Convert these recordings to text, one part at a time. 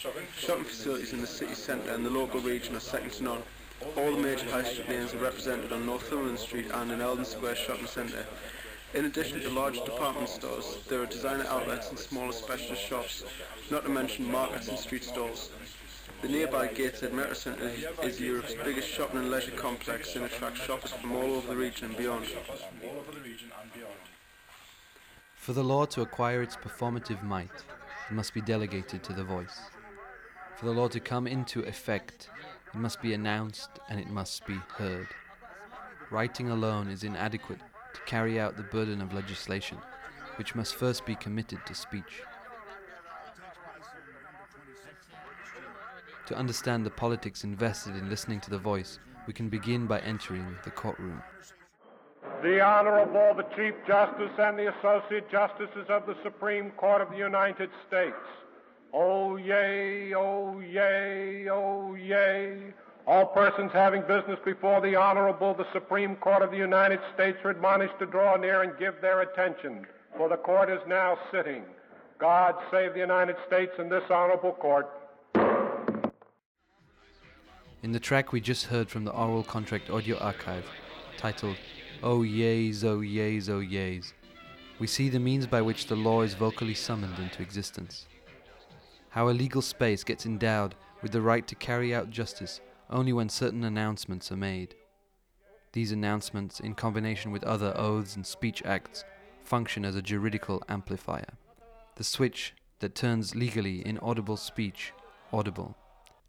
Shopping facilities in the city centre and the local region are second to none. All the major high street names are represented on Northumberland Street and in Eldon Square Shopping Centre. In addition to large department stores, there are designer outlets and smaller specialist shops, not to mention markets and street stalls. The nearby Gateshead Metro Centre is Europe's biggest shopping and leisure complex and attracts shoppers from all over the region and beyond. For the law to acquire its performative might, it must be delegated to the voice. For the law to come into effect, it must be announced and it must be heard. Writing alone is inadequate to carry out the burden of legislation, which must first be committed to speech. To understand the politics invested in listening to the voice, we can begin by entering the courtroom. The Honorable, the Chief Justice and the Associate Justices of the Supreme Court of the United States. Oh, yea, oh, yea, oh, yea. All persons having business before the Honorable, the Supreme Court of the United States are admonished to draw near and give their attention, for the court is now sitting. God save the United States and this honorable court. In the track we just heard from the Aural Contract Audio Archive, titled Oh Yeas, Oh Yeas, Oh Yeas, we see the means by which the law is vocally summoned into existence. How a legal space gets endowed with the right to carry out justice only when certain announcements are made. These announcements, in combination with other oaths and speech acts, function as a juridical amplifier, the switch that turns legally inaudible speech audible,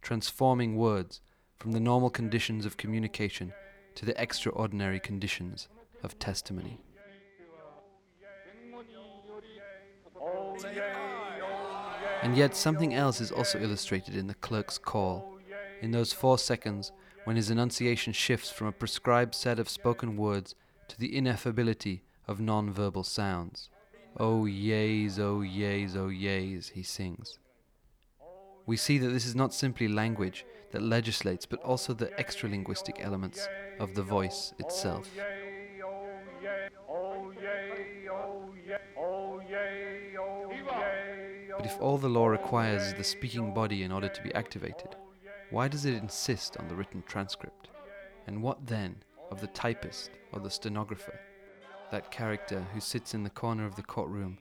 transforming words from the normal conditions of communication to the extraordinary conditions of testimony. And yet, something else is also illustrated in the clerk's call, in those four seconds when his enunciation shifts from a prescribed set of spoken words to the ineffability of non verbal sounds. Oh, yeas, oh, yeas, oh, yeas, he sings. We see that this is not simply language that legislates, but also the extralinguistic elements of the voice itself. If all the law requires is the speaking body in order to be activated, why does it insist on the written transcript? And what then of the typist or the stenographer, that character who sits in the corner of the courtroom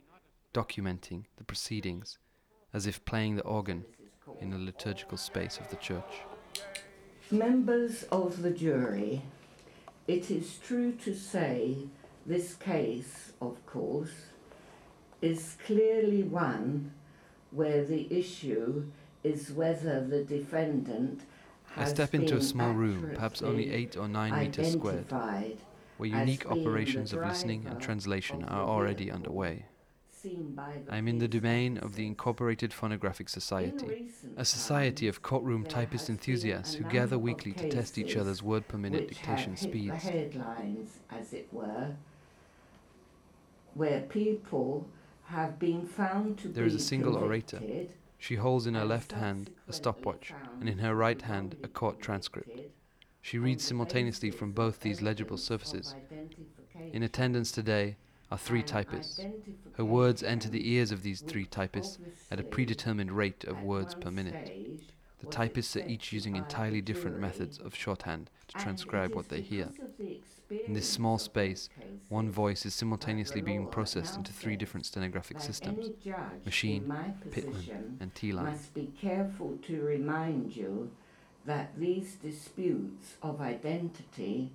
documenting the proceedings as if playing the organ in the liturgical space of the church? Members of the jury, it is true to say this case, of course, is clearly one where the issue is whether the defendant I step into a small room, perhaps only 8 or 9 meters squared, where unique operations of listening and translation are already underway. I am in the domain of the Incorporated Phonographic Society, a society of courtroom typist enthusiasts who gather weekly to test each other's word per minute dictation speeds. Headlines, as it were, where people have been found to there is a single orator. She holds in her left hand a stopwatch and in her right hand a court transcript. She reads simultaneously from both these legible surfaces. In attendance today are three typists. Her words enter the ears of these three typists at a predetermined rate of words per minute. The typists are each using entirely different methods of shorthand to transcribe what they hear. In this small space, one voice is simultaneously being processed into three different stenographic systems machine, Pitman, and Teeline. Must be careful to remind you that these disputes of identity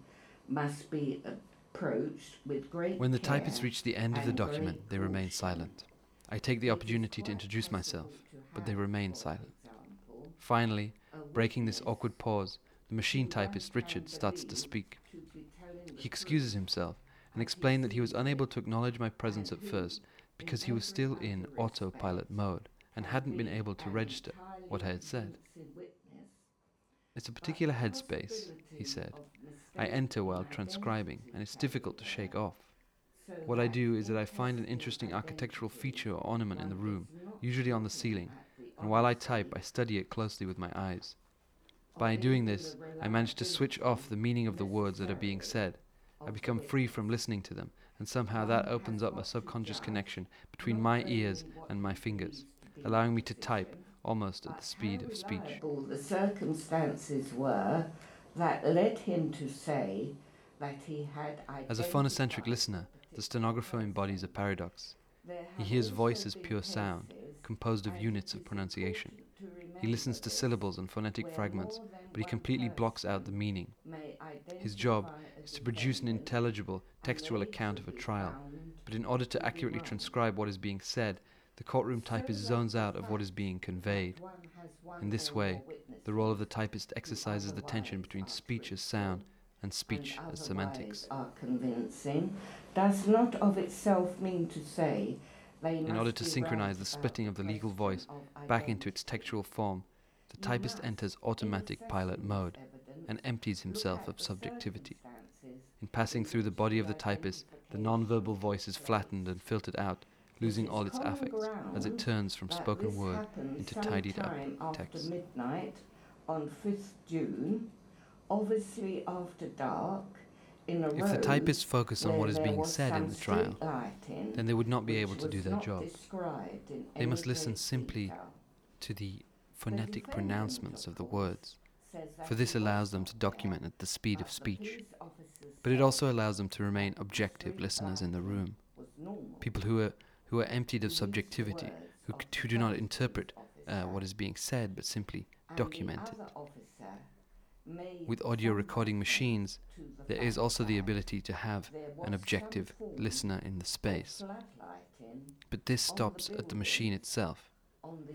must be approached with great When the typists reach the end of the document, they remain silent. I take the opportunity to introduce myself, but they remain silent. Finally, breaking this awkward pause, the machine typist Richard starts to speak. He excuses himself and explained that he was unable to acknowledge my presence at first because he was still in autopilot mode and hadn't been able to register what I had said. It's a particular headspace, he said. I enter while transcribing, and it's difficult to shake off. What I do is that I find an interesting architectural feature or ornament in the room, usually on the ceiling, and while I type, I study it closely with my eyes. By doing this, I manage to switch off the meaning of the words that are being said. I become free from listening to them, and somehow that opens up a subconscious connection between my ears and my fingers, allowing me to type almost at the speed of speech. The circumstances were that led him to say that he had As a phonocentric listener, the stenographer embodies a paradox. He hears voice as pure sound, composed of units of pronunciation. He listens to syllables and phonetic fragments, but he completely blocks out the meaning. His job is to produce an intelligible textual account of a trial, but in order to accurately transcribe what is being said, the courtroom typist zones out of what is being conveyed. In this way, the role of the typist exercises the tension between speech as sound and speech as semantics. are convincing does not of itself mean to say In order to synchronize the splitting of the legal voice back into its textual form, the typist enters automatic pilot mode and empties himself of subjectivity. In passing through the body of the typist, the non-verbal voice is flattened and filtered out, losing all its affects as it turns from spoken word into tidied up text. midnight on 5th June, obviously after dark, If the typists focus on what is being said in the trial, then they would not be able to do their job. They must listen simply to the phonetic pronouncements of the words, for this allows them to document at the speed of speech. But it also allows them to remain objective listeners in the room, people who are who are emptied of subjectivity, who, of c- the who do not interpret uh, what is being said, but simply document it. other officer made With audio recording machines, there is also the ability to have an objective listener in the space. But this stops at the machine itself.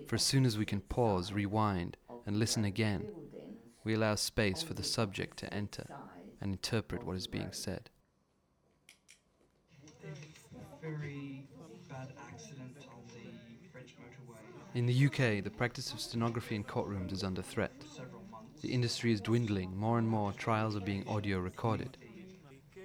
For as soon as we can pause, rewind, and listen again, we allow space for the subject to enter and interpret what is being said. In the UK, the practice of stenography in courtrooms is under threat. The industry is dwindling, more and more trials are being audio recorded.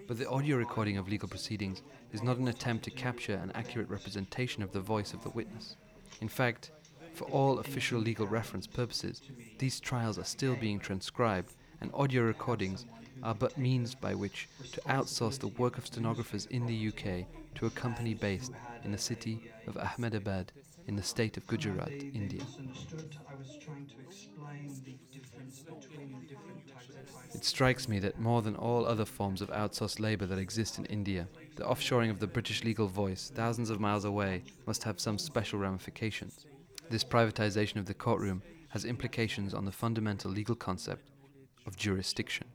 But the audio recording of legal proceedings is not an attempt to capture an accurate representation of the voice of the witness. In fact, for all official legal reference purposes, these trials are still being transcribed, and audio recordings are but means by which to outsource the work of stenographers in the UK to a company based in the city of Ahmedabad in the state of Gujarat, They- India. misunderstood. I was trying to explain the difference between the different types of typing. It strikes me that more than all other forms of outsourced labour that exist in India, the offshoring of the British legal voice, thousands of miles away, must have some special ramifications. This privatisation of the courtroom has implications on the fundamental legal concept of jurisdiction.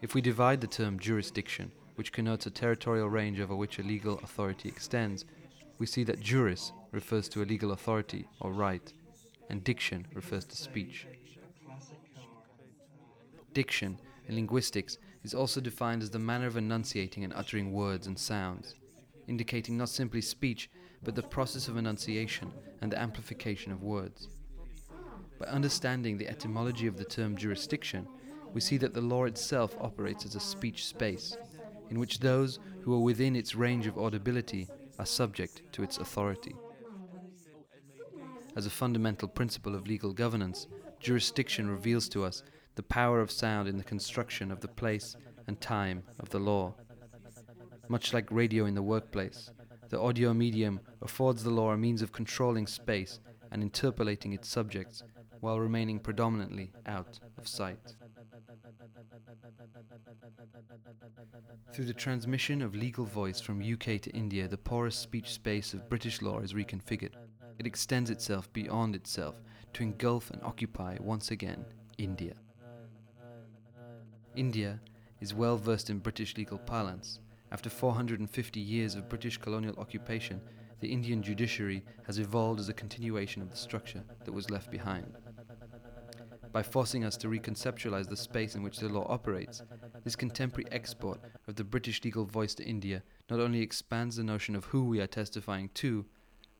If we divide the term jurisdiction, which connotes a territorial range over which a legal authority extends, we see that juris refers to a legal authority or right, and diction refers to speech. Diction, in linguistics, is also defined as the manner of enunciating and uttering words and sounds, indicating not simply speech, but the process of enunciation and the amplification of words. By understanding the etymology of the term jurisdiction, we see that the law itself operates as a speech space, in which those who are within its range of audibility are subject to its authority. As a fundamental principle of legal governance, jurisdiction reveals to us the power of sound in the construction of the place and time of the law. Much like radio in the workplace, the audio medium affords the law a means of controlling space and interpolating its subjects while remaining predominantly out of sight. Through the transmission of legal voice from UK to India, the porous speech space of British law is reconfigured. It extends itself beyond itself to engulf and occupy once again India. India is well versed in British legal parlance. After 450 years of British colonial occupation, the Indian judiciary has evolved as a continuation of the structure that was left behind. By forcing us to reconceptualize the space in which the law operates, this contemporary export of the British legal voice to India not only expands the notion of who we are testifying to,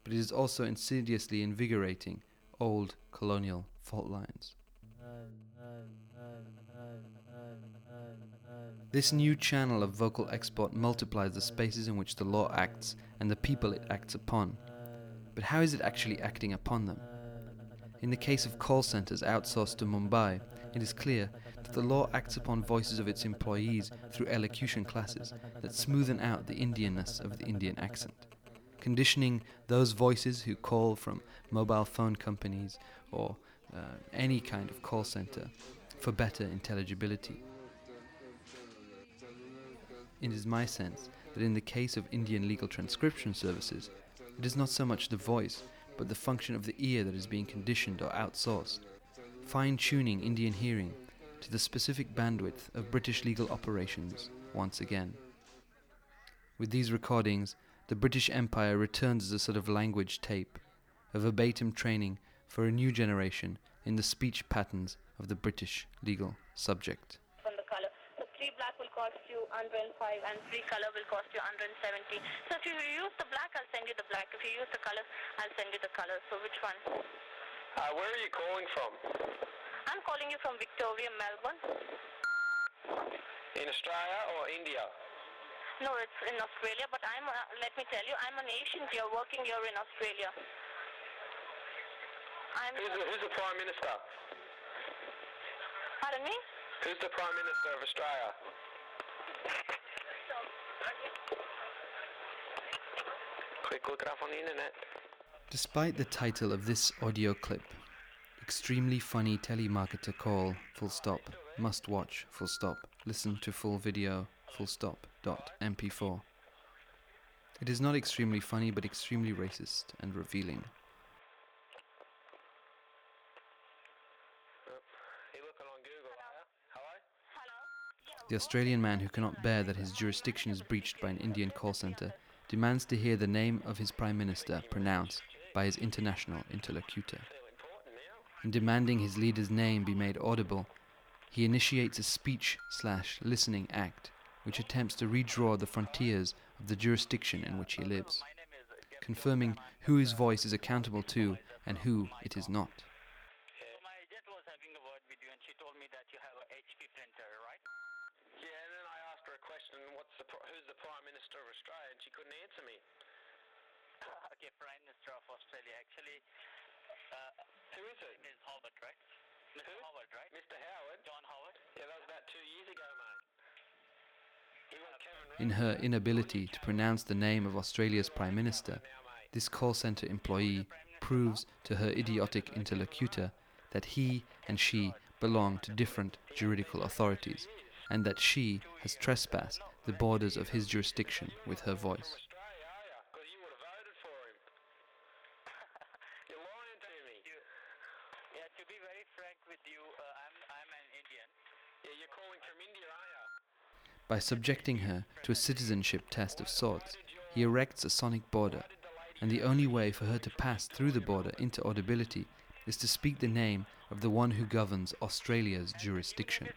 but it is also insidiously invigorating old colonial fault lines. This new channel of vocal export multiplies the spaces in which the law acts and the people it acts upon. But how is it actually acting upon them? In the case of call centers outsourced to Mumbai, it is clear that the law acts upon voices of its employees through elocution classes that smoothen out the Indianness of the Indian accent. conditioning those voices who call from mobile phone companies or uh, any kind of call center for better intelligibility. It is my sense that in the case of Indian legal transcription services, it is not so much the voice, but the function of the ear that is being conditioned or outsourced, fine tuning Indian hearing to the specific bandwidth of British legal operations once again. With these recordings, the British Empire returns as a sort of language tape, a verbatim training for a new generation in the speech patterns of the British legal subject. from the color. So three black will cost you 105 and three color will cost you 170. So if you use the black, I'll send you the black. If you use the color, I'll send you the color. So which one? Uh, where are you calling from? I'm calling you from Victoria, Melbourne. In Australia or India? No, it's in Australia, but I'm, uh, let me tell you, I'm an Asian here working here in Australia. I'm, Who's the, who's the Prime Minister? pardon me? Who's the Prime Minister of Australia? Quick look it up on the internet. Despite the title of this audio clip, extremely funny telemarketer call, full stop, must watch, full stop, listen to full video, full stop, dot, mp4. It is not extremely funny but extremely racist and revealing. You looking on Google, are you? Hello? Hello? The Australian man who cannot bear that his jurisdiction is breached by an Indian call center demands to hear the name of his Prime Minister pronounced by his international interlocutor. In demanding his leader's name be made audible, he initiates a speech slash listening act which attempts to redraw the frontiers of the jurisdiction in which he lives, confirming who his voice is accountable to and who it is not. And and Australia, and she couldn't answer me. okay, Prime Minister of Australia. Actually, uh, Who is it? is Howard, right? Mr. Who? Howard, right? Mr Howard? John Howard. Yeah, that was about two years ago, mate. He went Cameron In her inability to pronounce the name of Australia's Prime Minister, this call center employee proves to her idiotic interlocutor that he and she belong to different juridical authorities, and that she has trespassed the borders of his jurisdiction with her voice. Australia, are you? Because you would have voted for him. You're lying to me. You, yeah, to be very frank with you, uh, I'm I'm an Indian. Yeah, you're calling from India, are you? By subjecting her to a citizenship test of sorts, he erects a sonic border, and the only way for her to pass through the border into audibility is to speak the name of the one who governs Australia's jurisdiction.